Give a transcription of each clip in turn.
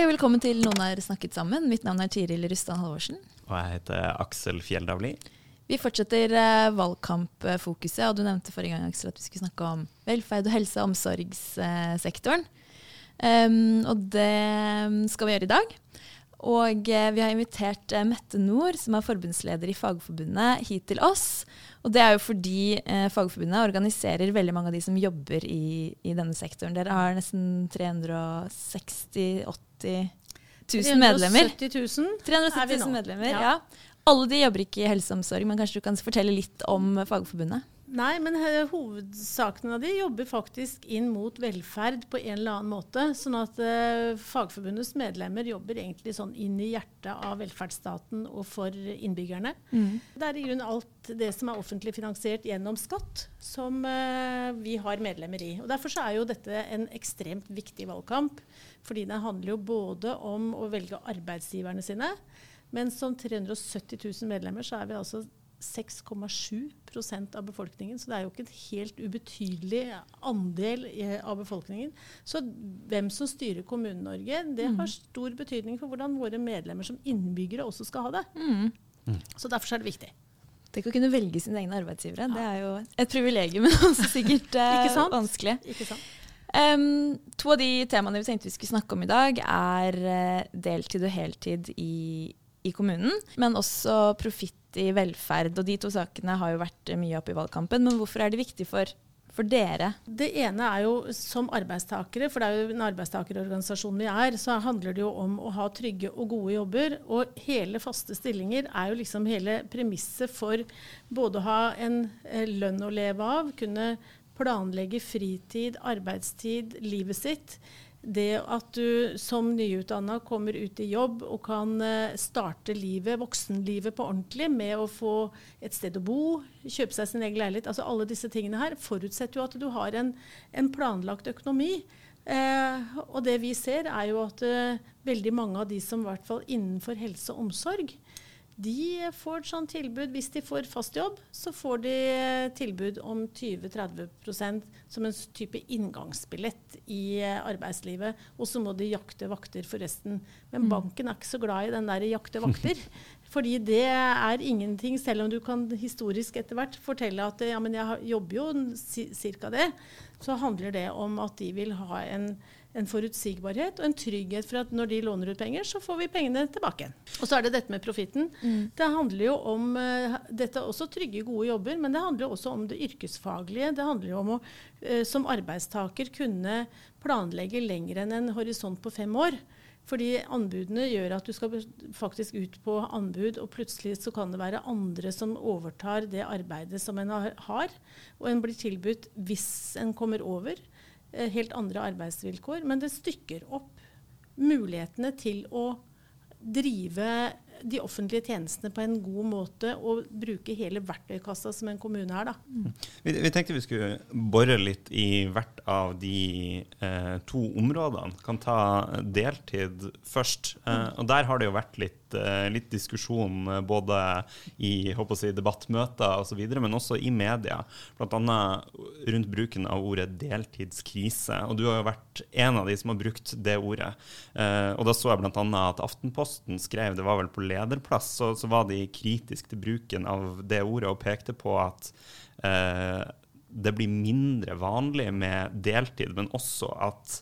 Hei og velkommen til Noen har snakket sammen. Mitt navn er Tiril Rustan Halvorsen. Og jeg heter Aksel Fjelldavli. Vi fortsetter eh, valgkampfokuset, og du nevnte forrige gang Aksel, at vi skulle snakke om velferd og helse- og omsorgssektoren. Um, og det skal vi gjøre i dag. Og eh, vi har invitert eh, Mette Nord, som er forbundsleder i Fagforbundet, hit til oss. Og det er jo fordi eh, Fagforbundet organiserer veldig mange av de som jobber i, i denne sektoren. Dere har nesten 360 80 000 medlemmer. 370 000 370 er vi 000 nå. medlemmer, Ja. Alle de jobber ikke i helse og omsorg, men kanskje du kan fortelle litt om Fagforbundet? Nei, men hovedsakene av de jobber faktisk inn mot velferd på en eller annen måte. Sånn at eh, Fagforbundets medlemmer jobber egentlig sånn inn i hjertet av velferdsstaten og for innbyggerne. Det er i grunnen alt det som er offentlig finansiert gjennom skatt, som eh, vi har medlemmer i. Og Derfor så er jo dette en ekstremt viktig valgkamp. Fordi det handler jo både om å velge arbeidsgiverne sine, men som 370 000 medlemmer så er vi altså 6,7% av befolkningen. Så det er jo ikke en helt ubetydelig andel eh, av befolkningen. Så hvem som styrer Kommune-Norge, det har stor betydning for hvordan våre medlemmer som innbyggere også skal ha det. Så derfor er det viktig. Tenk å kunne velge sine egne arbeidsgivere. Det er jo et privilegium, men også sikkert eh, Ikke sant? vanskelig. Ikke sant? Um, to av de temaene vi tenkte vi skulle snakke om i dag, er eh, deltid og heltid i, i kommunen, men også profitt i velferd. Og de to sakene har jo vært mye oppe i valgkampen. Men hvorfor er det viktig for, for dere? Det ene er jo som arbeidstakere, for det er jo en arbeidstakerorganisasjon vi er, så handler det jo om å ha trygge og gode jobber. Og hele faste stillinger er jo liksom hele premisset for både å ha en eh, lønn å leve av, kunne planlegge fritid, arbeidstid, livet sitt. Det at du som nyutdanna kommer ut i jobb og kan eh, starte livet, voksenlivet på ordentlig med å få et sted å bo, kjøpe seg sin egen leilighet. altså Alle disse tingene her forutsetter jo at du har en, en planlagt økonomi. Eh, og det vi ser er jo at eh, veldig mange av de som i hvert fall innenfor helse og omsorg, de får et sånt tilbud. Hvis de får fast jobb, så får de eh, tilbud om 20-30% som en type inngangsbillett i eh, arbeidslivet. Og så må de jakte vakter for resten. Men banken er ikke så glad i den der jakte vakter. Fordi det er ingenting, selv om du kan historisk etter hvert fortelle at ja, men jeg jobber jo ca. det, så handler det om at de vil ha en en forutsigbarhet og en trygghet for at når de låner ut penger, så får vi pengene tilbake igjen. Og så er det dette med profitten. Det handler jo om eh, Dette er også trygge, gode jobber, men det handler jo også om det yrkesfaglige. Det handler jo om å eh, som arbeidstaker kunne planlegge lenger enn en horisont på fem år. Fordi anbudene gjør at du skal faktisk ut på anbud, og plutselig så kan det være andre som overtar det arbeidet som en har- og en blir tilbudt hvis en kommer over helt andre arbeidsvilkår. Men det stykker opp mulighetene til å drive de offentlige tjenestene på en god måte og bruke hele verktøykassa som en kommune er. Da. Vi, vi tenkte vi skulle bore litt i hvert av de eh, to områdene. Kan ta deltid først. Eh, og der har det jo vært litt, eh, litt diskusjon eh, både i si, debattmøter osv., men også i media. Bl.a. rundt bruken av ordet deltidskrise. Og du har jo vært en av de som har brukt det ordet. Eh, og da så jeg bl.a. at Aftenposten skrev, det var vel på lederplass, så, så var de kritiske til bruken av det ordet og pekte på at det blir mindre vanlig med deltid, men også at,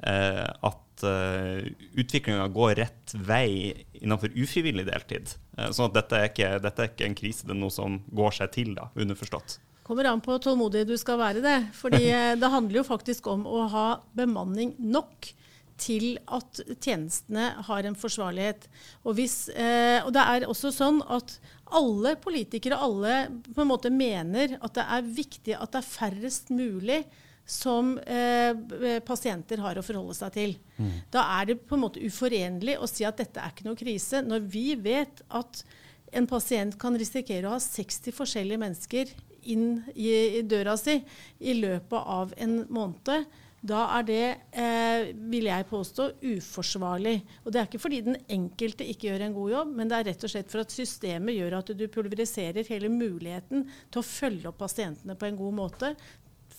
at uh, utviklinga går rett vei innenfor ufrivillig deltid. Uh, sånn at dette er, ikke, dette er ikke en krise, det er noe som går seg til, da, underforstått. Kommer an på hvor tålmodig du skal være det. Fordi eh, det handler jo faktisk om å ha bemanning nok til at tjenestene har en forsvarlighet. Og, hvis, eh, og det er også sånn at alle politikere alle på en måte mener at det er viktig at det er færrest mulig som eh, pasienter har å forholde seg til. Mm. Da er det på en måte uforenlig å si at dette er ikke noe krise, når vi vet at en pasient kan risikere å ha 60 forskjellige mennesker inn i, i døra si i løpet av en måned. Da er det, eh, vil jeg påstå, uforsvarlig. Og det er ikke fordi den enkelte ikke gjør en god jobb, men det er rett og slett for at systemet gjør at du pulveriserer hele muligheten til å følge opp pasientene på en god måte.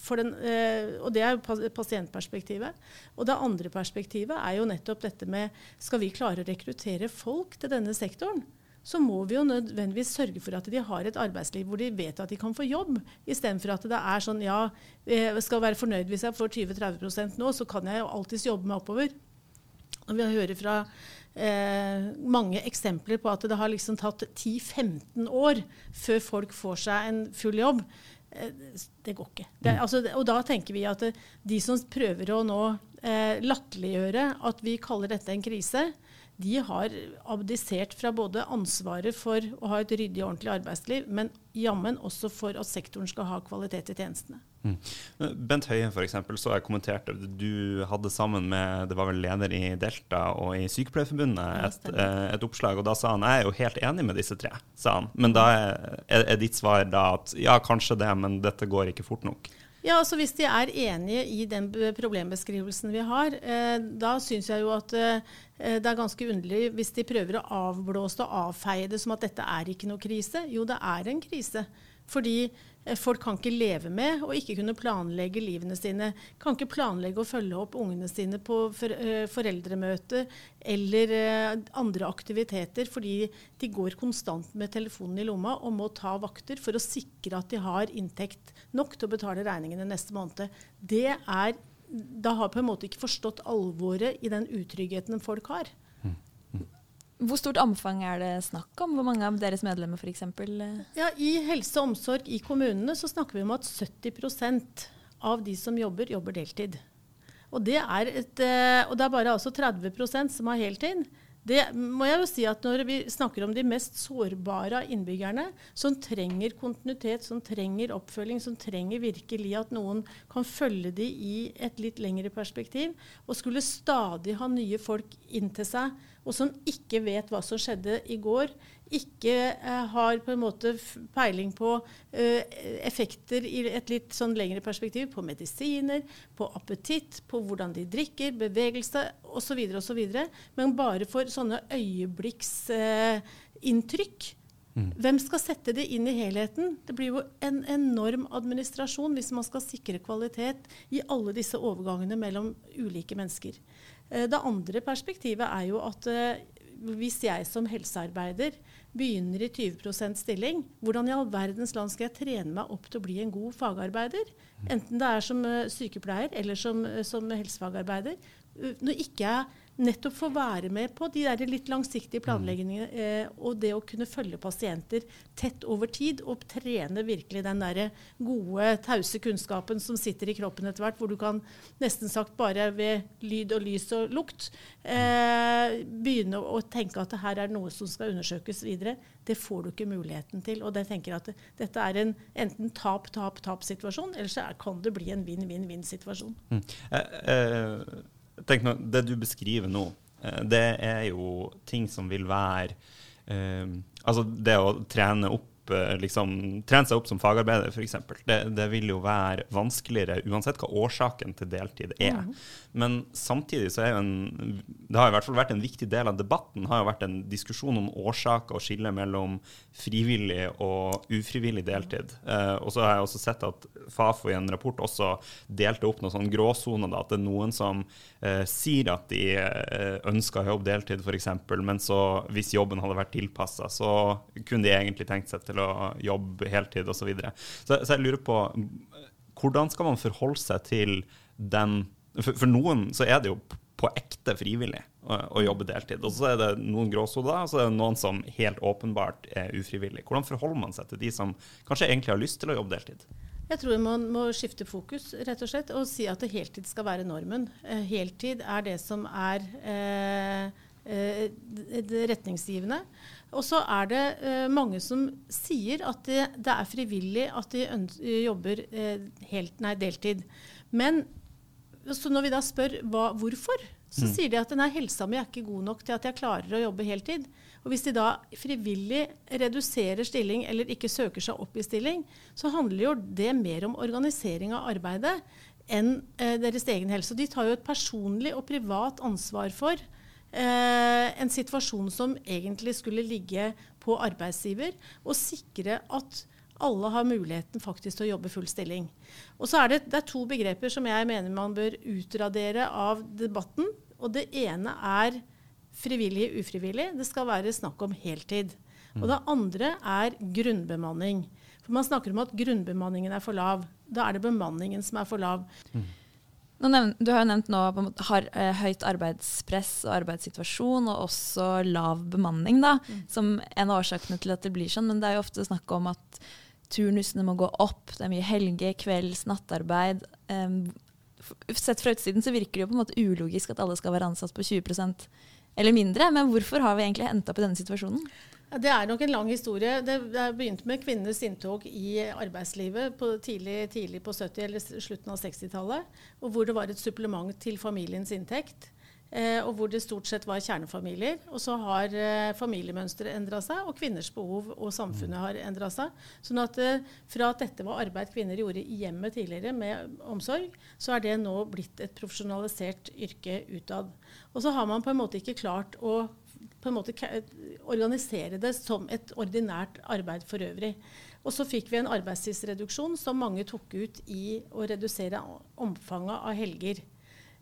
Den, eh, og Det er pasientperspektivet. Og Det andre perspektivet er jo nettopp dette med skal vi klare å rekruttere folk til denne sektoren? så må vi jo nødvendigvis sørge for at de har et arbeidsliv hvor de vet at de kan få jobb, istedenfor at det er sånn ja, jeg skal være fornøyd hvis jeg får 20-30 nå, så kan jeg jo alltids jobbe meg oppover. Og vi hører fra eh, mange eksempler på at det har liksom tatt 10-15 år før folk får seg en full jobb. Eh, det går ikke. Det, altså, og da tenker vi at de som prøver å nå eh, latterliggjøre at vi kaller dette en krise, de har abdisert fra både ansvaret for å ha et ryddig og ordentlig arbeidsliv, men jammen også for at sektoren skal ha kvalitet i tjenestene. Mm. Bent Høie for eksempel, så jeg kommenterte du hadde sammen med det var vel leder i Delta og i Sykepleierforbundet et, eh, et, oppslag, og da sa han jeg er jo helt enig med disse tre. sa han. Men da er, er ditt svar da at ja, kanskje det, men dette går ikke fort nok? Ja, altså Hvis de er enige i den problembeskrivelsen vi har, eh, da syns jeg jo at eh, det er ganske underlig hvis de prøver å avblåse og avfeie det som at dette er ikke noe krise. Jo, det er en krise. Fordi Eh, folk kan ikke leve med og ikke kunne planlegge livene sine. Kan ikke planlegge å følge opp ungene sine på foreldremøter foreldremøte eller eh, andre aktiviteter fordi de går konstant med telefonen i lomma og må ta vakter for å sikre at de har inntekt nok til å betale regningene neste måned. Det er, da har på en måte ikke forstått alvoret i den utryggheten folk har. Hvor stort omfang er det snakk om? Hvor mange av deres medlemmer f.eks.? Ja, I helse og omsorg i kommunene så snakker vi om at 70% av de som jobber, jobber deltid. Og det er, et, eh, og det er bare altså 30% som har heltid. Det må jeg jo si at Når vi snakker om de mest sårbare av innbyggerne, som trenger kontinuitet, som trenger oppfølging, som trenger virkelig at noen kan følge dem i et litt lengre perspektiv, og skulle stadig ha nye folk inn til seg, og som ikke vet hva som skjedde i går, ikke eh, har på en måte peiling på eh, effekter i et litt sånn lengre perspektiv, på medisiner, på appetitt, på hvordan de drikker, bevegelse osv., osv., men bare for sånne øyeblikksinntrykk. Eh, Mm. Hvem skal sette det inn i helheten? Det blir jo en enorm administrasjon hvis man skal sikre kvalitet i alle disse overgangene mellom ulike mennesker. Eh, det andre perspektivet er jo at eh, hvis jeg som helsearbeider begynner i 20% stilling, hvordan i all verdens land skal jeg trene meg opp til å bli en god fagarbeider? Enten det er som eh, sykepleier eller som, som helsefagarbeider. Når ikke jeg nettopp få være med på de der litt langsiktige mm. planleggingene eh, og det å kunne følge pasienter tett over tid og trene virkelig den der gode, tause kunnskapen som sitter i kroppen etter hvert, hvor du kan nesten sagt bare ved lyd og lys og lukt eh, begynne å tenke at det her er noe som skal undersøkes videre. Det får du ikke muligheten til. Og det tenker at dette er en enten tap-tap-tap-situasjon, eller så kan det bli en vinn-vinn-vinn-situasjon. Mm. Eh, eh tenk nå, Det du beskriver nå, eh, det er jo ting som vil være eh, Altså det å trene opp liksom, trene seg opp som fagarbeider, f.eks. Det, det vil jo være vanskeligere uansett hva årsaken til deltid er. Men samtidig så er jo en Det har i hvert fall vært en viktig del av debatten har jo vært en diskusjon om årsaker og skille mellom frivillig og ufrivillig deltid. Eh, og så har jeg også sett at Fafo i en rapport også delte opp noen sånne gråsoner. At det er noen som eh, sier at de eh, ønsker jobbe deltid, f.eks., men så hvis jobben hadde vært tilpassa, så kunne de egentlig tenkt seg til til å jobbe heltid osv. Så, videre. så Så jeg lurer på hvordan skal man forholde seg til den For, for noen så er det jo på ekte frivillig å, å jobbe deltid. Og så er det noen gråsoder, og så er det noen som helt åpenbart er ufrivillig. Hvordan forholder man seg til de som kanskje egentlig har lyst til å jobbe deltid? Jeg tror man må skifte fokus rett og slett, og si at heltid skal være normen. Eh, heltid er det som er eh, eh, retningsgivende. Og så er det eh, mange som sier at det, det er frivillig at de jobber eh, helt, nei, deltid. Men så når vi da spør hva, hvorfor, så mm. sier de at nei, helsa mi er ikke god nok til at jeg klarer å jobbe heltid. Og Hvis de da frivillig reduserer stilling eller ikke søker seg opp i stilling, så handler jo det mer om organisering av arbeidet enn eh, deres egen helse. Og de tar jo et personlig og privat ansvar for en situasjon som egentlig skulle ligge på arbeidsgiver, og sikre at alle har muligheten faktisk til å jobbe full stilling. Og så er det, det er to begreper som jeg mener man bør utradere av debatten. Og det ene er frivillig ufrivillig. Det skal være snakk om heltid. Og det andre er grunnbemanning. For Man snakker om at grunnbemanningen er for lav. Da er det bemanningen som er for lav. Mm. Nevnt, du har jo nevnt nå har, eh, høyt arbeidspress og arbeidssituasjon, og også lav bemanning da, mm. som en av årsakene til at det blir sånn. Men det er jo ofte snakk om at turnusene må gå opp. Det er mye helge, kvelds, nattarbeid. Um, sett fra utsiden så virker det jo på en måte ulogisk at alle skal være ansatt på 20% eller mindre. Men hvorfor har vi egentlig endt opp i denne situasjonen? Det er nok en lang historie. Det, det begynte med kvinnenes inntog i arbeidslivet på tidlig, tidlig, på 70- eller slutten av 60-tallet. Hvor det var et supplement til familiens inntekt. Eh, og hvor det stort sett var kjernefamilier. Og så har eh, familiemønsteret endra seg, og kvinners behov og samfunnet har endra seg. Sånn at eh, fra at dette var arbeid kvinner gjorde i hjemmet tidligere med omsorg, så er det nå blitt et profesjonalisert yrke utad. Og så har man på en måte ikke klart å på en måte organisere det som et ordinært arbeid for øvrig. Og så fikk vi en arbeidstidsreduksjon som mange tok ut i å redusere omfanget av helger.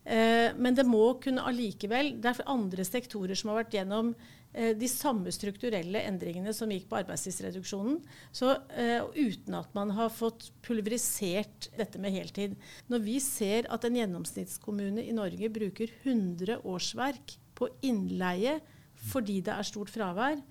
Eh, men det må kunne allikevel Det er andre sektorer som har vært gjennom eh, de samme strukturelle endringene som gikk på arbeidstidsreduksjonen, så, eh, uten at man har fått pulverisert dette med heltid. Når vi ser at en gjennomsnittskommune i Norge bruker 100 årsverk på innleie fordi det er stort fravær,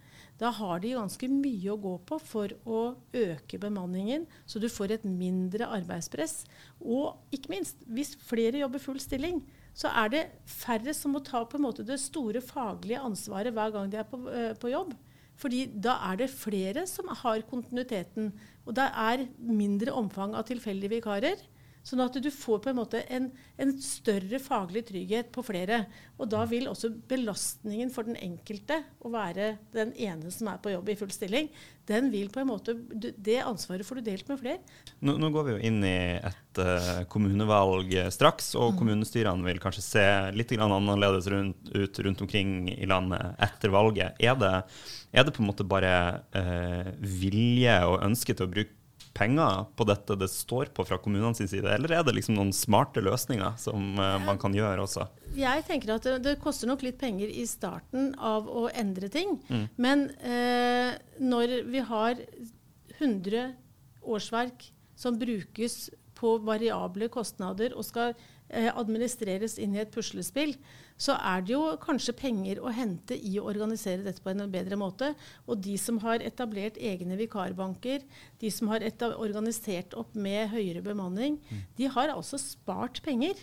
da har de ganske mye å gå på for å øke bemanningen, så du får et mindre arbeidspress. Og ikke minst, hvis flere jobber full stilling, så er det færre som må ta på en måte det store faglige ansvaret hver gang de er på, uh, på jobb. Fordi da er det flere som har kontinuiteten. Og det er mindre omfang av tilfeldige vikarer. Sånn at du får på en måte en, en, større faglig trygghet på flere. Og da vil også belastningen for den enkelte å være den ene som er på jobb i full stilling, den vil på en måte, det ansvaret får du delt med flere. Nå, nå går vi jo inn i et uh, kommunevalg straks, og mm. kommunestyrene vil kanskje se litt annerledes rundt, ut rundt omkring i landet etter valget. Er det, er det på en måte bare uh, vilje og ønske til å bruke penger på dette det står på fra kommunene sin side, eller er det liksom noen smarte løsninger som uh, man kan gjøre også? Jeg tenker at det, det, koster nok litt penger i starten av å endre ting. Mm. Men uh, når vi har 100 årsverk som brukes på variable kostnader og skal uh, administreres inn i et puslespill, så er det jo kanskje penger å hente i å organisere dette på en bedre måte. Og de som har etablert egne vikarbanker, de som har organisert opp med høyere bemanning, mm. de har altså spart penger.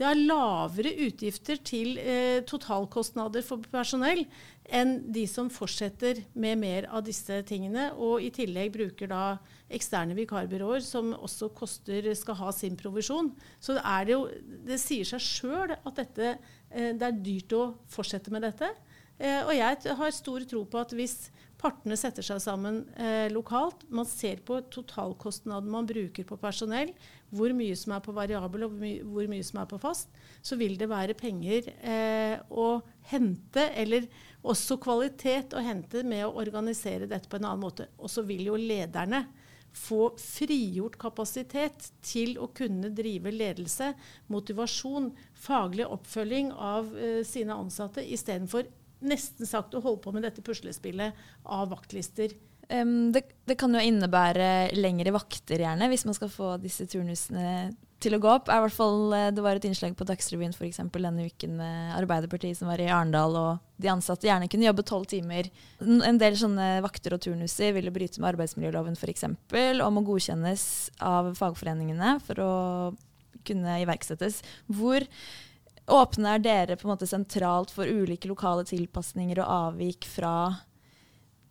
Det er lavere utgifter til eh, totalkostnader for personell enn de som fortsetter med mer av disse tingene, og i tillegg bruker da eksterne vikarbyråer som også koster, skal ha sin provisjon. Så det, det, jo, det sier seg sjøl at dette Eh, det er dyrt å fortsette med dette. Eh, og jeg har stor tro på at hvis partene setter seg sammen eh, lokalt, man ser på totalkostnaden man bruker på personell, hvor mye som er på variabel og hvor mye som er på fast, så vil det være penger eh, å hente, eller også kvalitet å hente med å organisere dette på en annen måte. Og så vil jo lederne få frigjort kapasitet til å kunne drive ledelse, motivasjon, faglig oppfølging av eh, sine ansatte, istedenfor nesten sagt å holde på med dette puslespillet av vaktlister. Um, det, det, kan jo innebære lengre vakter, gjerne, hvis man skal få disse turnusene til å gå opp. Fall, eh, det var et innslag på Dagsrevyen for eksempel, denne uken med Arbeiderpartiet som var i Arendal, og de ansatte gjerne kunne jobbe tolv timer. En del sånne vakter og turnuser ville bryte med arbeidsmiljøloven f.eks. og må godkjennes av fagforeningene for å kunne iverksettes. Hvor åpne er dere på en måte sentralt for ulike lokale tilpasninger og avvik fra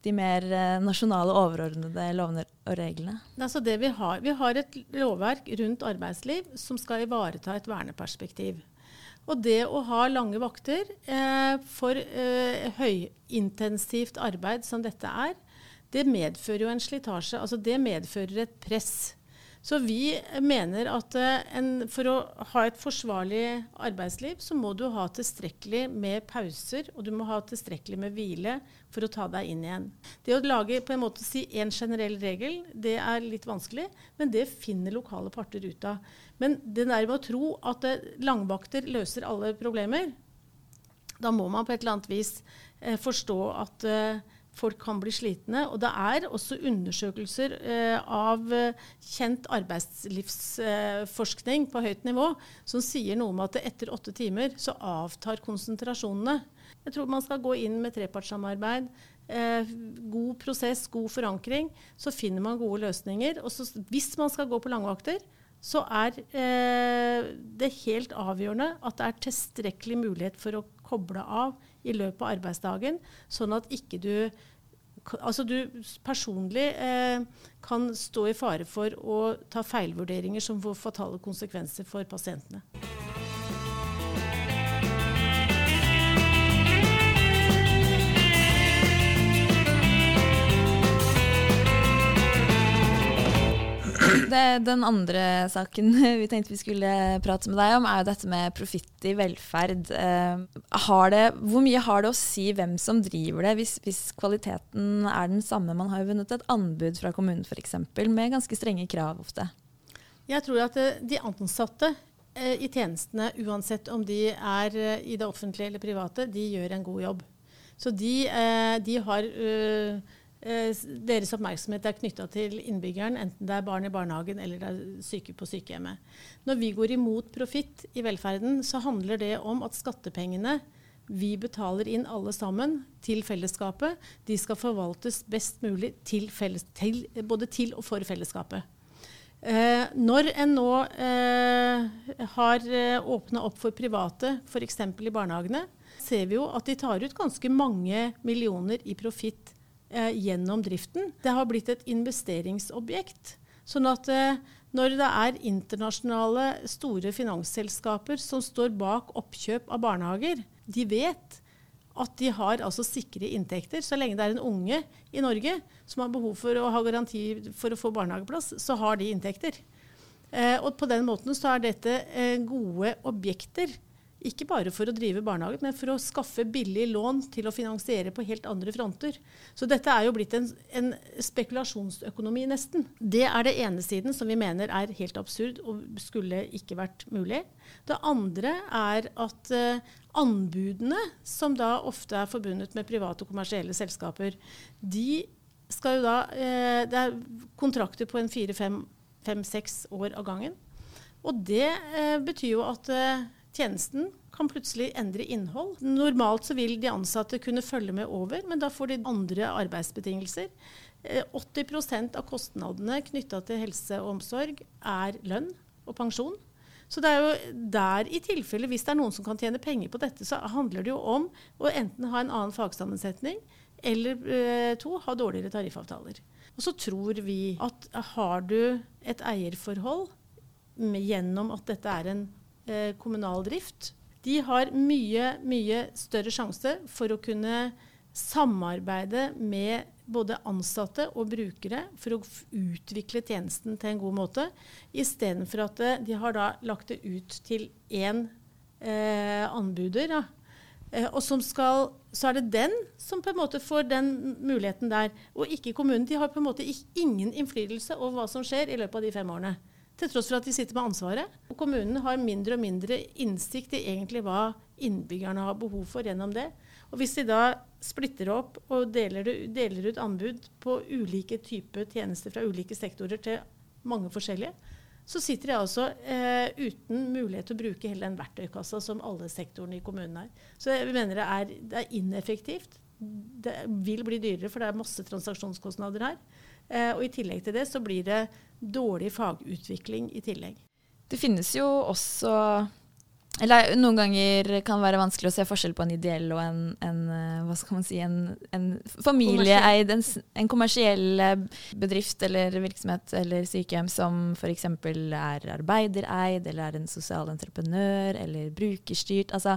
de mer eh, nasjonale, overordnede lovene og reglene? Altså vi, har, vi har et lovverk rundt arbeidsliv som skal ivareta et verneperspektiv. Og det å ha lange vakter eh, for eh, høyintensivt arbeid som dette er, det medfører jo en slitasje. Altså det medfører et press. Så vi mener at eh, en, for å ha et forsvarlig arbeidsliv, så må du ha tilstrekkelig med pauser, og du må ha tilstrekkelig med hvile for å ta deg inn igjen. Det å lage på en måte si en generell regel, det er litt vanskelig, men det finner lokale parter ut av. Men det der med å tro at eh, langvakter løser alle problemer, da må man på et eller annet vis eh, forstå at eh, folk kan bli slitne. Og det er også undersøkelser eh, av eh, kjent arbeidslivsforskning eh, på høyt nivå som sier noe om at etter åtte timer så avtar konsentrasjonene. Jeg tror man skal gå inn med trepartssamarbeid. Eh, god prosess, god forankring. Så finner man gode løsninger. Og så, hvis man skal gå på langvakter, så er eh, det helt avgjørende at det er tilstrekkelig mulighet for å koble av i løpet av arbeidsdagen, sånn at ikke du Altså du personlig eh, kan stå i fare for å ta feilvurderinger som får fatale konsekvenser for pasientene. Det, den andre saken vi tenkte vi skulle prate med deg om, er jo dette med profitt i velferd. Eh, det, hvor mye har det å si hvem som driver det, hvis, hvis, kvaliteten er den samme? Man har jo vunnet et anbud fra kommunen f.eks., med ganske strenge krav ofte. Jeg tror at eh, de ansatte eh, i tjenestene, uansett om de er i det offentlige eller private, de gjør en god jobb. Så de, de har deres oppmerksomhet er knytta til innbyggeren, enten det er barn i barnehagen eller det er syke på sykehjemmet. Når vi går imot profitt i velferden, så handler det om at skattepengene vi betaler inn alle sammen til fellesskapet, de skal forvaltes best mulig til felles, til, både til og for fellesskapet. Eh, når en nå eh, har eh, åpna opp for private, f.eks. i barnehagene, ser vi jo at de tar ut ganske mange millioner i profitt eh, gjennom driften. Det har blitt et investeringsobjekt. Sånn at eh, når det er internasjonale store finansselskaper som står bak oppkjøp av barnehager, de vet at de har altså sikre inntekter. Så lenge det er en unge i Norge som har behov for å ha garanti for å få barnehageplass, så har de inntekter. Eh, og på den måten så er dette eh, gode objekter ikke bare for å drive barnehage, men for å skaffe billig lån til å finansiere på helt andre fronter. Så dette er jo blitt en, en, spekulasjonsøkonomi, nesten. Det er det ene siden som vi mener er helt absurd og skulle ikke vært mulig. Det andre er at uh, anbudene, som da ofte er forbundet med private og kommersielle selskaper, de skal jo da uh, Det er kontrakter på en fire-fem-seks år av gangen. Og det uh, betyr jo at tjenesten kan plutselig endre innhold. Normalt så vil de ansatte kunne følge med over, men da får de andre arbeidsbetingelser. 80 eh, av kostnadene knytta til helse og omsorg er lønn og pensjon. Så det er jo der i tilfelle, hvis det er noen som kan tjene penger på dette, så handler det jo om å enten ha en annen fagsammensetning eller eh, to, ha dårligere tariffavtaler. Og så tror vi at har du et eierforhold gjennom at dette er en eh, kommunal drift, de har mye, mye større sjanse for å kunne samarbeide med både ansatte og brukere for å utvikle tjenesten til en god måte, istedenfor at eh, de har da lagt det ut til én eh, anbuder. Da. Eh, og skal, så er det den som på en måte får den muligheten der, og ikke kommunen. De har på en måte ingen innflytelse over hva som skjer i løpet av de fem årene. Til tross for at de sitter med ansvaret. Og kommunen har mindre og mindre innsikt i egentlig hva innbyggerne har behov for gjennom det. Og hvis de da splitter opp og deler, deler ut anbud på ulike typer tjenester fra ulike sektorer til mange forskjellige, så sitter de altså eh, uten mulighet til å bruke hele den verktøykassa som alle sektorene i kommunen er. Så jeg mener det er, det er ineffektivt. Det vil bli dyrere, for det er masse transaksjonskostnader her. Eh, og i tillegg til det så blir det dårlig fagutvikling i tillegg. Det finnes jo også eller noen ganger kan det være vanskelig å se forskjell på en ideell og en, en eh, hva skal man si, en, en familieeid, en, en, kommersiell eh, bedrift eller virksomhet eller sykehjem som f.eks. er arbeidereid, eller er en sosial entreprenør eller brukerstyrt. Altså,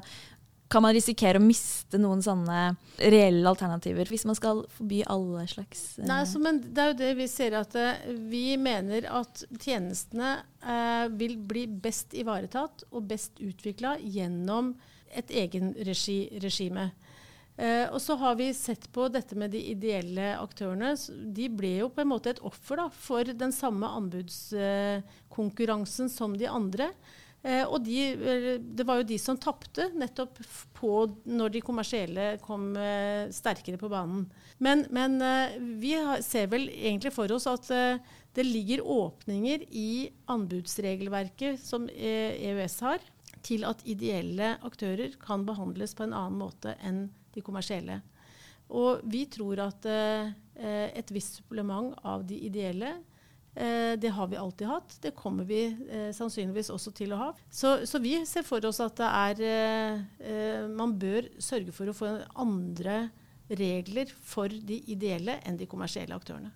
kan man risikere å miste noen sånne reelle alternativer hvis man skal forby alle slags uh... Nei, altså, men Det er jo det vi ser at uh, vi mener at tjenestene uh, vil bli best ivaretatt og best utvikla gjennom et egenregiregime. Uh, og så har vi sett på dette med de ideelle aktørene. De ble jo på en måte et offer da, for den samme anbudskonkurransen som de andre. Eh, og de, det var jo de som tapte nettopp på når de kommersielle kom eh, sterkere på banen. Men, men eh, vi ser vel egentlig for oss at det ligger åpninger i anbudsregelverket som EØS e har, til at ideelle aktører kan behandles på en annen måte enn de kommersielle. Og vi tror at et visst supplement av de ideelle det har vi alltid hatt. Det kommer vi eh, sannsynligvis også til å ha. Så, så, vi ser for oss at det er eh, Man bør sørge for å få andre regler for de ideelle enn de kommersielle aktørene.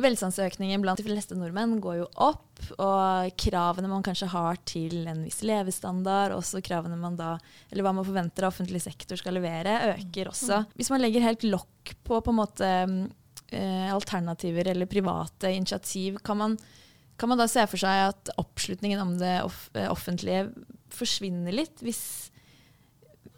Velstandsøkningen blant de fleste nordmenn går jo opp, og kravene man kanskje har til en viss levestandard, også kravene man da, eller hva man forventer av offentlig sektor skal levere, øker også. Mm. Hvis man legger helt lokk på på en måte eh, alternativer eller private initiativ, kan man, kan man, da se for seg at oppslutningen om det off eh, offentlige forsvinner litt? Hvis,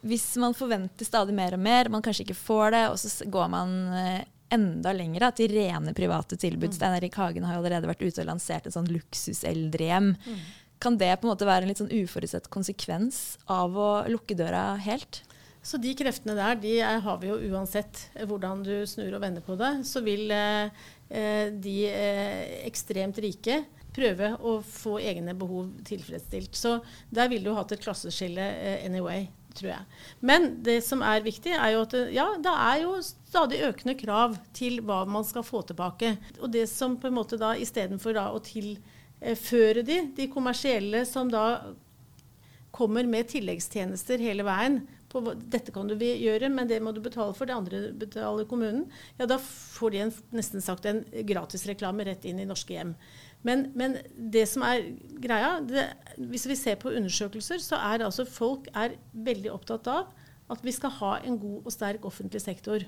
hvis, man forventer stadig mer og mer, man kanskje ikke får det, og så går man eh, enda lenger da, til rene private tilbud. Mm. Stein Erik Hagen har jo allerede vært ute og lansert et sånn luksuseldrehjem. Mm. Kan det på en måte være en litt sånn uforutsett konsekvens av å lukke døra helt? Så de kreftene der de har vi jo uansett hvordan du snur og vender på det. Så vil eh, eh, de eh, ekstremt rike prøve å få egne behov tilfredsstilt. Så der ville du hatt et klasseskille eh, anyway, tror jeg. Men det som er viktig, er jo at ja, det er jo stadig økende krav til hva man skal få tilbake. Og det som på en måte da istedenfor å tilføre de, de kommersielle som da kommer med tilleggstjenester hele veien, på dette kan du gjøre, men det må du betale for, det andre betaler kommunen, ja, da får de en, nesten sagt en gratisreklame rett inn i norske hjem. Men, men det som er greia, det, hvis vi ser på undersøkelser, så er altså folk er veldig opptatt av at vi skal ha en god og sterk offentlig sektor.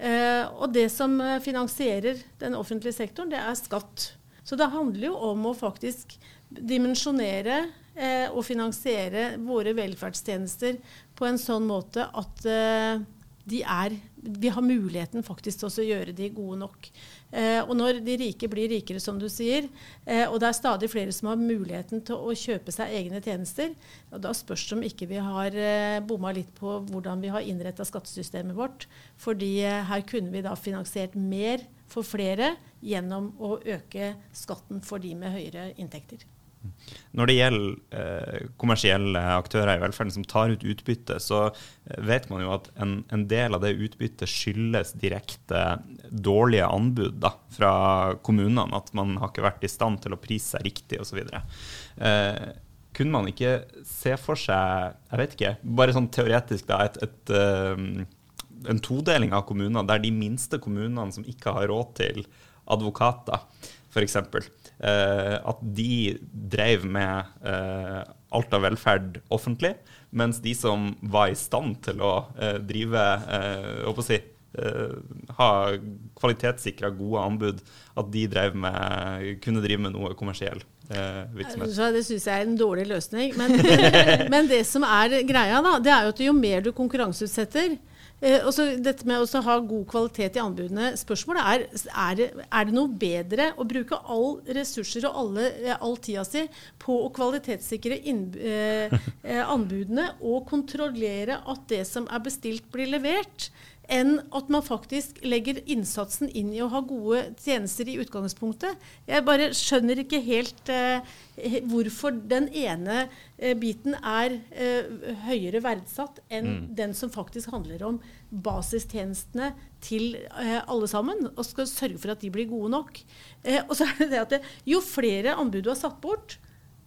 Eh, og det som finansierer den offentlige sektoren, det er skatt. Så det handler jo om å faktisk dimensjonere eh, å finansiere våre velferdstjenester på en sånn måte at eh, de er, vi har muligheten faktisk til å gjøre de gode nok. Eh, og når de rike blir rikere, som du sier, eh, og det er stadig flere som har muligheten til å kjøpe seg egne tjenester, og da spørs det om ikke vi har eh, bomma litt på hvordan vi har innretta skattesystemet vårt. fordi eh, her kunne vi da finansiert mer for flere gjennom å øke skatten for de med høyere inntekter. Når det gjelder eh, kommersielle aktører i velferden som tar ut utbytte, så eh, vet man jo at en, en del av det utbyttet skyldes direkte dårlige anbud da, fra kommunene. At man har ikke vært i stand til å prise seg riktig osv. Eh, kunne man ikke se for seg, jeg vet ikke, bare sånn teoretisk, da, et, et, uh, en todeling av kommuner der de minste kommunene som ikke har råd til advokater, f.eks. Eh, at de drev med eh, alt av velferd offentlig, mens de som var i stand til å eh, drive å si, ha kvalitetssikra gode anbud, at de med, kunne drive med noe kommersiell virksomhet. Så det syns jeg er en dårlig løsning. Men, men, det som er greia, da, det er jo at jo mer du konkurranseutsetter, Eh, også dette med å ha god kvalitet i anbudene. Spørsmålet er er det, er det noe bedre å bruke all ressurser og alle, eh, all tida si på å kvalitetssikre inn, eh, eh, anbudene og kontrollere at det som er bestilt, blir levert? Enn at man faktisk legger innsatsen inn i å ha gode tjenester i utgangspunktet. Jeg bare skjønner ikke helt eh, hvorfor den ene eh, biten er eh, høyere verdsatt enn mm. den som faktisk handler om basistjenestene til eh, alle sammen, og skal sørge for at de blir gode nok. Eh, og så er det det at det, Jo flere anbud du har satt bort,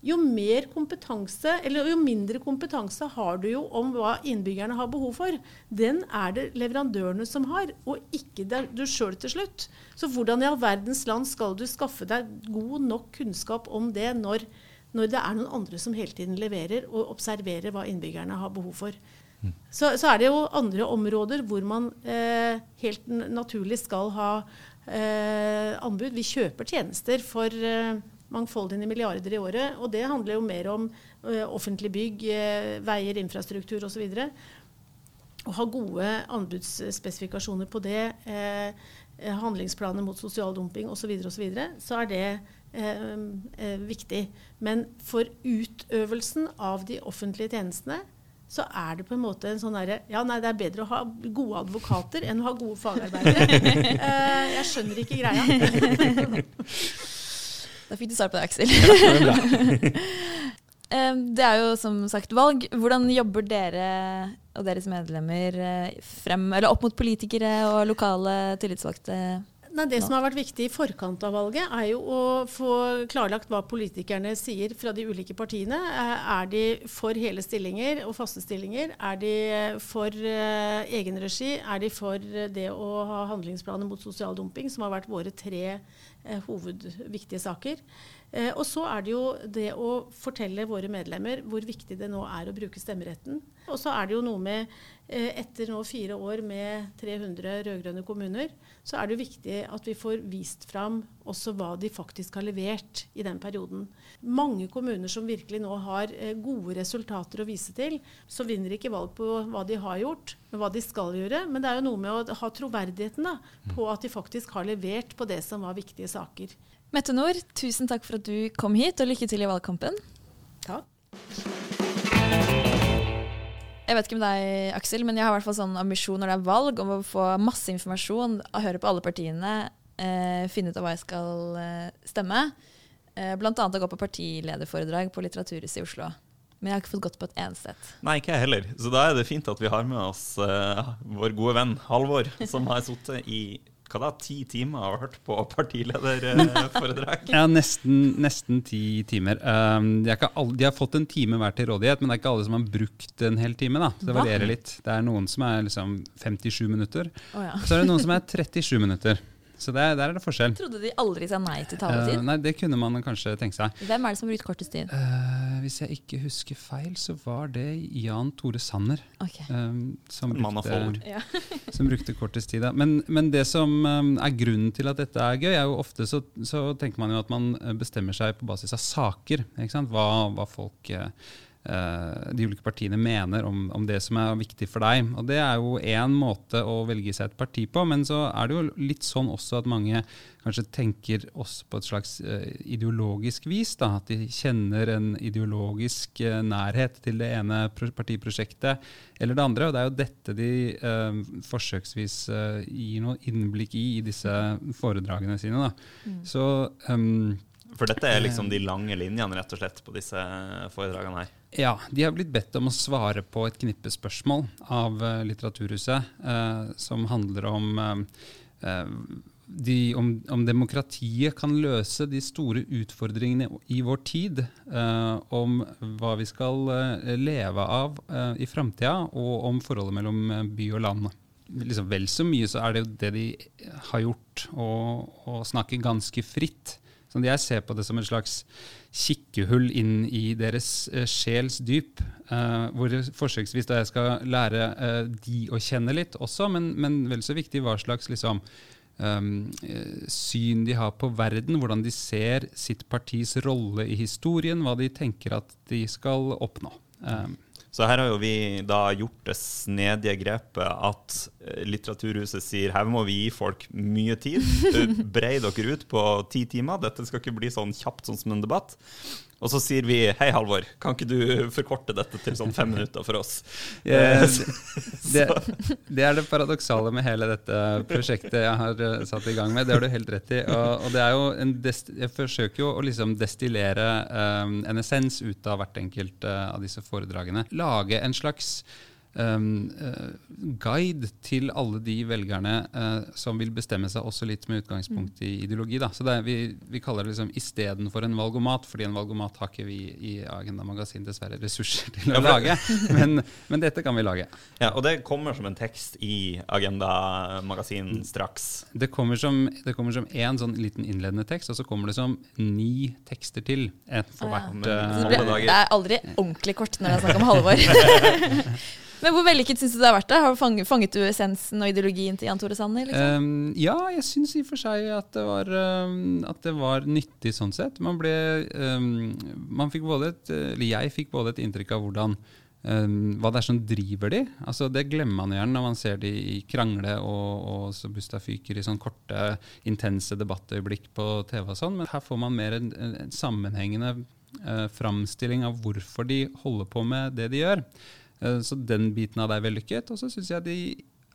jo mer kompetanse, eller jo mindre kompetanse har du jo om hva innbyggerne har behov for. Den er det leverandørene som har, og ikke du sjøl til slutt. Så hvordan i all verdens land skal du skaffe deg god nok kunnskap om det når, når det er noen andre som hele tiden leverer og observerer hva innbyggerne har behov for. Så, så, er det jo andre områder hvor man eh, helt naturlig skal ha eh, anbud. Vi kjøper tjenester for eh, mangfoldige milliarder i året. Og det handler jo mer om uh, offentlig bygg, uh, veier, infrastruktur osv. Å ha gode anbudsspesifikasjoner på det, uh, handlingsplaner mot sosial dumping osv., så, videre, og så, videre, så er det viktig. Men for utøvelsen av de offentlige tjenestene så er det på en måte en sånn derre Ja, nei, det er bedre å ha gode advokater enn å ha gode fagarbeidere. jeg skjønner ikke greia. Da fikk du svar på det, Aksel. det er jo som sagt valg. Hvordan jobber dere og deres medlemmer eh, frem, eller opp mot politikere og lokale tillitsvalgte? Nei, det som har vært viktig i forkant av valget, er jo å få klarlagt hva politikerne sier fra de ulike partiene. Eh, er de for hele stillinger og faste stillinger? Er de for uh, egenregi? Er de for det å ha handlingsplaner mot sosial dumping, som har vært våre tre Eh, hovedviktige saker. Eh, og så er det jo det å fortelle våre medlemmer hvor viktig det nå er å bruke stemmeretten. Og så er det jo noe med eh, Etter nå fire år med 300 rød-grønne kommuner, så er det jo viktig at vi får vist fram også hva de faktisk har levert i den perioden. Mange kommuner som virkelig nå har gode resultater å vise til, så vinner ikke valg på hva de har gjort, men hva de skal gjøre. Men det er jo noe med å ha troverdigheten da, på at de faktisk har levert på det som var viktige saker. Mette Nord, tusen takk for at du kom hit, og lykke til i valgkampen. Takk. Jeg vet ikke med deg, Aksel, men jeg har i hvert fall sånn ambisjon når det er valg, om å få masse informasjon, høre på alle partiene, eh, finne ut av hva jeg skal eh, stemme. Eh, annet å gå på partilederforedrag på Litteraturhuset i Oslo. Men jeg har ikke fått gått på et eneste et. Nei, ikke jeg heller. Så da er det fint at vi har med oss eh, vår gode venn Halvor, som har sittet i hva da, ti timer har hørt på partilederforedrag? ja, nesten, nesten, ti timer. Um, de, alle, de, har fått en time hver til rådighet, men det er ikke alle som har brukt en hel time. da. Det varierer litt. Det er noen som er liksom 57 minutter, oh, ja. så er det noen som er 37 minutter. Så der, der, er det forskjell. Trodde de aldri sa nei til taletid? Uh, nei, Det kunne man kanskje tenke seg. Hvem er det som har brukt kortest tid? Uh, hvis jeg ikke husker feil, så var det Jan Tore Sanner. Okay. Um, som, brukte, som, brukte, kortest tid. Men, men, det som um, er grunnen til at dette er gøy, er jo ofte så, så, tenker man jo at man bestemmer seg på basis av saker. Hva, hva, folk uh, de ulike partiene mener om, om, det som er viktig for deg. Og Det er jo én måte å velge seg et parti på, men så er det jo litt sånn også at mange kanskje tenker også på et slags uh, ideologisk vis. Da, at de kjenner en ideologisk uh, nærhet til det ene partiprosjektet eller det andre. Og det er jo dette de eh, forsøksvis gir noe innblikk i i disse foredragene sine. Mm. Så um, for dette er liksom de lange linjene rett og slett på disse foredragene her? Ja, de har blitt bedt om å svare på et knippe spørsmål av uh, Litteraturhuset, eh, som handler om, eh, de, om, om demokratiet kan løse de store utfordringene i vår tid. om hva vi skal leve av i framtida, og om forholdet mellom by og land. Liksom vel så mye så er det jo det de har gjort, å snakke ganske fritt så jeg ser på det som en slags kikkehull inn i deres uh, sjels dyp. Uh, hvor forsøksvis da jeg skal lære uh, de å kjenne litt også, men, men vel så viktig hva slags liksom, um, syn de har på verden. Hvordan de ser sitt partis rolle i historien, hva de tenker at de skal oppnå. Um, så her har jo vi da gjort det snedige grepet at eh, Litteraturhuset sier her må vi gi folk mye tid. Brei dere ut på ti timer. Dette skal ikke bli sånn kjapt sånn som en debatt. Og så sier vi hei, Halvor, kan ikke du forkorte dette til sånn fem minutter for oss? Ja, det, det, er det paradoksale med hele dette prosjektet jeg har eh, satt i gang med. Det har du helt rett i. Og, og det er jo en jeg forsøker jo å liksom destillere um, en essens ut av hvert enkelt uh, av disse foredragene. Lage en slags guide til alle de velgerne uh, som vil bestemme seg også litt med utgangspunkt i ideologi. Da. Så er, vi, vi, kaller det liksom istedenfor en valgomat, fordi en valgomat har ikke vi i Agenda Magasin dessverre ressurser til å lage. Men, men, dette kan vi lage. Ja, Og det kommer som en tekst i Agenda Magasin straks? Det kommer som, det kommer som en sånn liten innledende tekst, og så kommer det som ni tekster til. for hvert. Ah, ja. det, det, er aldri ordentlig kort når det er snakk om Halvor. Men hvor vellykket syns du det har vært? da? Har du fanget, fanget, du essensen og ideologien til Jan Tore Sanner? Liksom? Um, ja, jeg syns i og for seg at det, var, um, at det var nyttig sånn sett. Man ble um, man fikk både et, eller Jeg fikk både et inntrykk av hvordan hva det er som driver de. Altså, det glemmer man gjerne når man ser de krangle og, og så busta fyker i sånne korte, intense debattøyeblikk på TV og sånn. Men her får man mer en, en sammenhengende uh, framstilling av hvorfor de holder på med det de gjør. Eh, så den biten av det er vellykket. Og så syns jeg de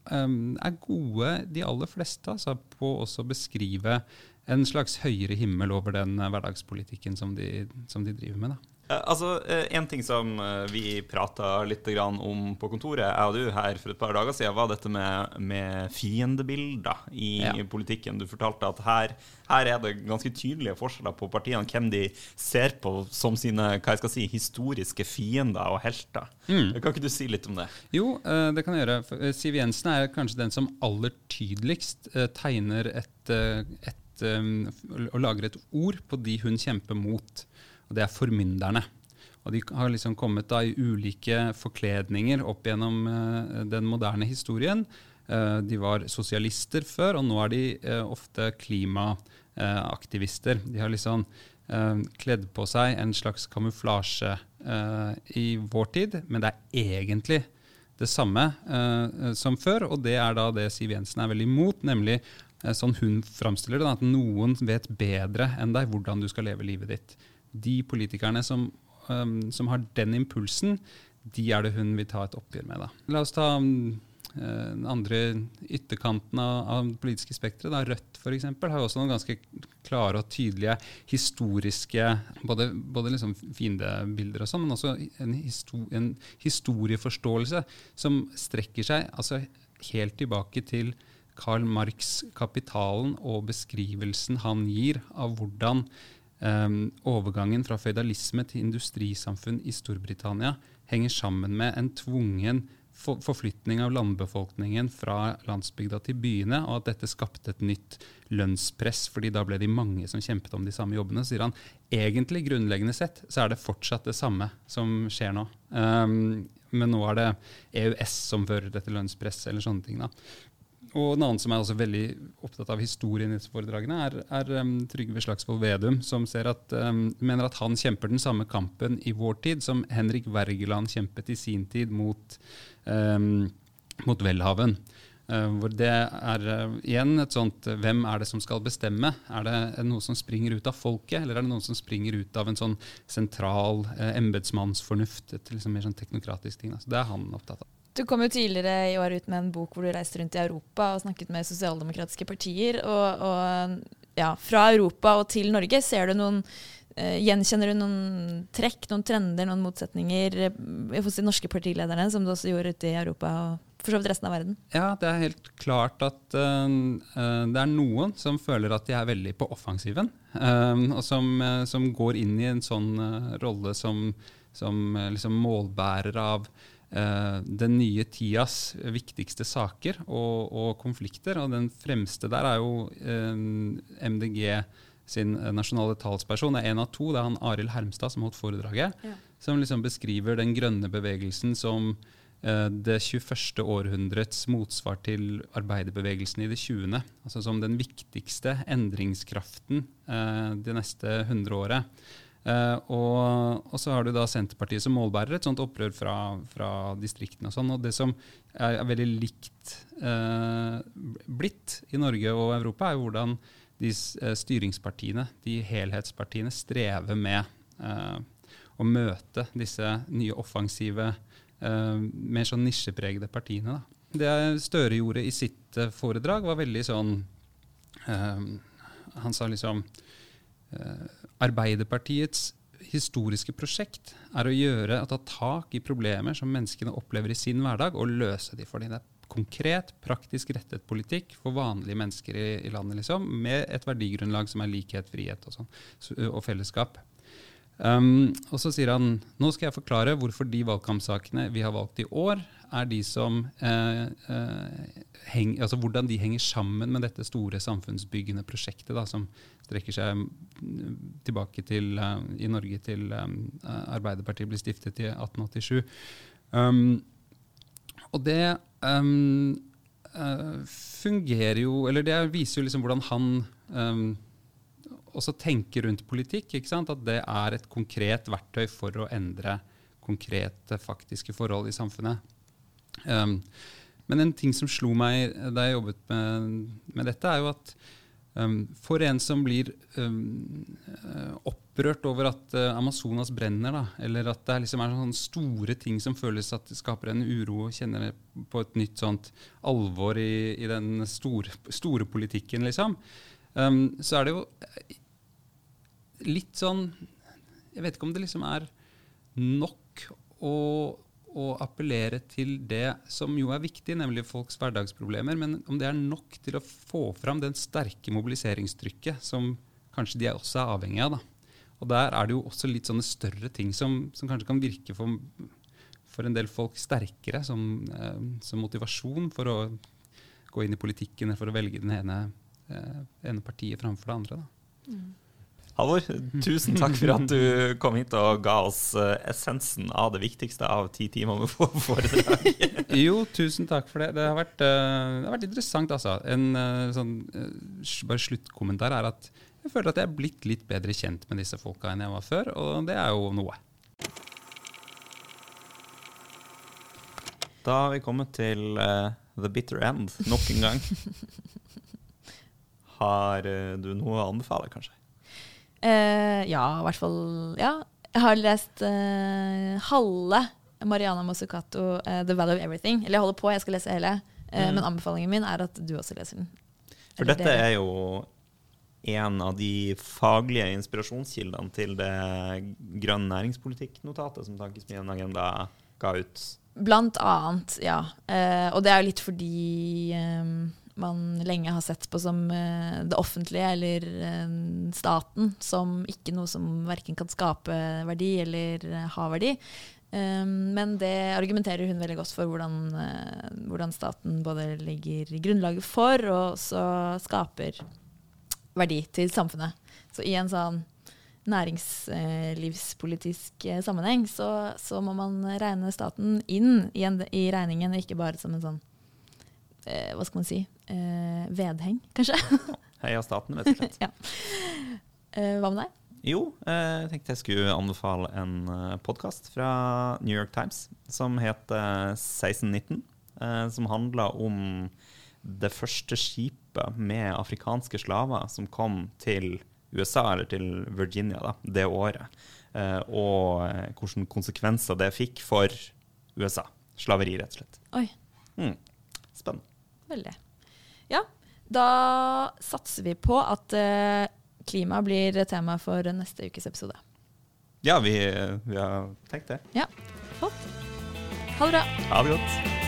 er gode, de aller fleste, altså, på å beskrive en slags høyere himmel over den eh, hverdagspolitikken som de, som de driver med. da. Eh, altså, En ting som vi prata litt om på kontoret, jeg og du her for et par dager siden, var dette med, med fiendebilder i ja. politikken. Du fortalte at her, her, er det ganske tydelige forskjeller på partiene, hvem de ser på som sine hva jeg skal si, historiske fiender og helter. Mm. Kan ikke du si litt om det? Jo, det kan jeg gjøre. Siv Jensen er kanskje den som aller tydeligst tegner et, et, og lager et ord på de hun kjemper mot og det er formynderne. Og De har liksom kommet da i ulike forkledninger opp gjennom uh, den moderne historien. Uh, de var sosialister før, og nå er de uh, ofte klimaaktivister. de har liksom kledd på seg en slags kamuflasje i vår tid, men det er egentlig det samme som før. Og det er da det Siv Jensen er veldig imot, nemlig sånn hun framstiller det, at noen vet bedre enn deg hvordan du skal leve livet ditt de politikerne som, um, som, har den impulsen, de er det hun vil ta et oppgjør med. Da. La oss ta um, den andre ytterkanten av, det politiske spekteret. Rødt f.eks. har også noen ganske klare og tydelige historiske Både, både liksom fiendebilder og sånn, men også en, histor en, historieforståelse som strekker seg altså helt tilbake til Karl Marx' 'Kapitalen' og beskrivelsen han gir av hvordan Um, overgangen fra føydalisme til industrisamfunn i Storbritannia henger sammen med en tvungen for forflytning av landbefolkningen fra landsbygda til byene, og at dette skapte et nytt lønnspress, fordi da ble de mange som kjempet om de samme jobbene. Så sier han egentlig grunnleggende sett så er det fortsatt det samme som skjer nå. Um, men nå er det EØS som fører dette lønnspresset, eller sånne ting. da. Og en annen som er også veldig opptatt av historien i disse foredragene, er, er um, Trygve Slagsvold Vedum, som at, um, mener at han kjemper den samme kampen i vår tid som Henrik Wergeland kjempet i sin tid mot, um, mot Welhaven. Uh, hvor det er uh, igjen et sånt uh, Hvem er det som skal bestemme? Er det, noe som springer ut av folket, eller er det noen som springer ut av en sånn sentral uh, embetsmannsfornuft? Et liksom mer sånn teknokratisk ting. Altså, det er han opptatt av. Du kom jo tidligere i år ut med en bok hvor du reiste rundt i Europa og snakket med sosialdemokratiske partier. Og, og ja, fra Europa og til Norge, ser du noen uh, Gjenkjenner du noen trekk, noen trender, noen motsetninger uh, hos de norske partilederne, som du også gjorde ute i Europa og for så vidt resten av verden? Ja, det er helt klart at uh, det er noen som føler at de er veldig på offensiven. og som, som, går inn i en sånn rolle som, som liksom målbærer av Uh, den nye tidas viktigste saker og, og, konflikter. Og den fremste der er jo eh, MDG sin nasjonale talsperson. Det er én av to. Det er han Arild Hermstad som holdt foredraget. Ja. Som liksom beskriver den grønne bevegelsen som det 21. århundrets motsvar til arbeiderbevegelsen i det 20. Altså som den viktigste endringskraften det neste hundreåret. Uh, og, og, så har du da Senterpartiet som målbærer et sånt opprør fra, fra distriktene. Og sånn, og det som er, er veldig likt uh, blitt i Norge og Europa, er hvordan de uh, styringspartiene, de helhetspartiene, strever med å møte disse nye offensive, mer sånn nisjepregede partiene. Da. Det Støre gjorde i sitt foredrag, var veldig sånn Han sa liksom Arbeiderpartiets historiske prosjekt er å gjøre, ta tak i problemer som menneskene opplever i sin hverdag, og løse de for dem. Det er konkret, praktisk rettet politikk for vanlige mennesker i, i landet, liksom, med et verdigrunnlag som er likhet, frihet og, sånn, og fellesskap. Um, og så sier han nå skal jeg forklare hvorfor de valgkampsakene vi har valgt i år, er de som eh, eh, heng, altså hvordan de henger sammen med dette store samfunnsbyggende prosjektet da, som strekker seg tilbake til, uh, i Norge til um, Arbeiderpartiet ble stiftet i 1887. Um, og det um, uh, fungerer jo Eller det viser jo liksom hvordan han også tenke rundt politikk. At det er et konkret verktøy for å endre konkrete, faktiske forhold i samfunnet. Um, men en ting som slo meg da jeg jobbet med, med dette, er jo at um, for en som blir um, opprørt over at uh, Amazonas brenner, da, eller at det liksom er sånne store ting som føles at det skaper en uro, og kjenner på et nytt sånt alvor i, i den store, store, politikken, liksom, um, så er det jo litt sånn Jeg vet ikke om det liksom er nok å å appellere til det som jo er viktig, nemlig folks hverdagsproblemer, men om det er nok til å få fram den sterke mobiliseringstrykket som kanskje de også er avhengig av. Da. Og der er det jo også litt sånne større ting som, som kanskje kan virke for, for, en del folk sterkere som, eh, som, motivasjon for å gå inn i politikken eller for å velge den ene, eh, ene partiet framfor det andre. Da. Mm. Halvor, tusen takk for at du kom hit og ga oss eh, essensen av det viktigste av ti timer med foredrag. jo, tusen takk for det. Det har vært, uh, det har vært interessant, altså. En uh, sånn uh, bare sluttkommentar er at jeg føler at jeg er blitt litt bedre kjent med disse folka enn jeg var før, og det er jo noe. Da har vi kommet til the bitter end nok en gang. Har du noe å anbefale, kanskje? Uh, ja, i hvert fall Ja. Jeg har lest uh, halve Mariana Mosucato, uh, 'The Value of Everything'. Eller jeg holder på, jeg skal lese hele. Mm. Men anbefalingen min er at du også leser den. For Eller dette er jo en av de faglige inspirasjonskildene til det grønn næringspolitikk-notatet som Tankesmien Agenda ga ut. Blant annet, ja. og det er jo litt fordi um, man lenge har sett på som uh, det offentlige eller uh, staten som ikke noe som verken kan skape verdi eller uh, ha verdi. Um, men det argumenterer hun veldig godt for hvordan, hvordan, staten både legger grunnlaget for og også skaper verdi til samfunnet. Så i en sånn næringslivspolitisk sammenheng så, så, må man regne staten inn i, en, i regningen, og ikke bare som en sånn hva skal man si eh, vedheng, kanskje. Heia staten, rett og slett. ja. eh, hva med deg? Jo, eh, jeg tenkte jeg skulle anbefale en eh, podkast fra New York Times som heter 1619. Eh, som handler om det første skipet med afrikanske slaver som kom til USA, eller til Virginia, da, det året. Eh, og hvilke konsekvenser det fikk for USA. Slaveri, rett og slett. Oi. Mm. Veldig. Ja, da satser vi på at uh, klima blir tema for neste ukes episode. Ja, vi, vi har tenkt det. Ja, flott. Ha det bra. Ha det godt.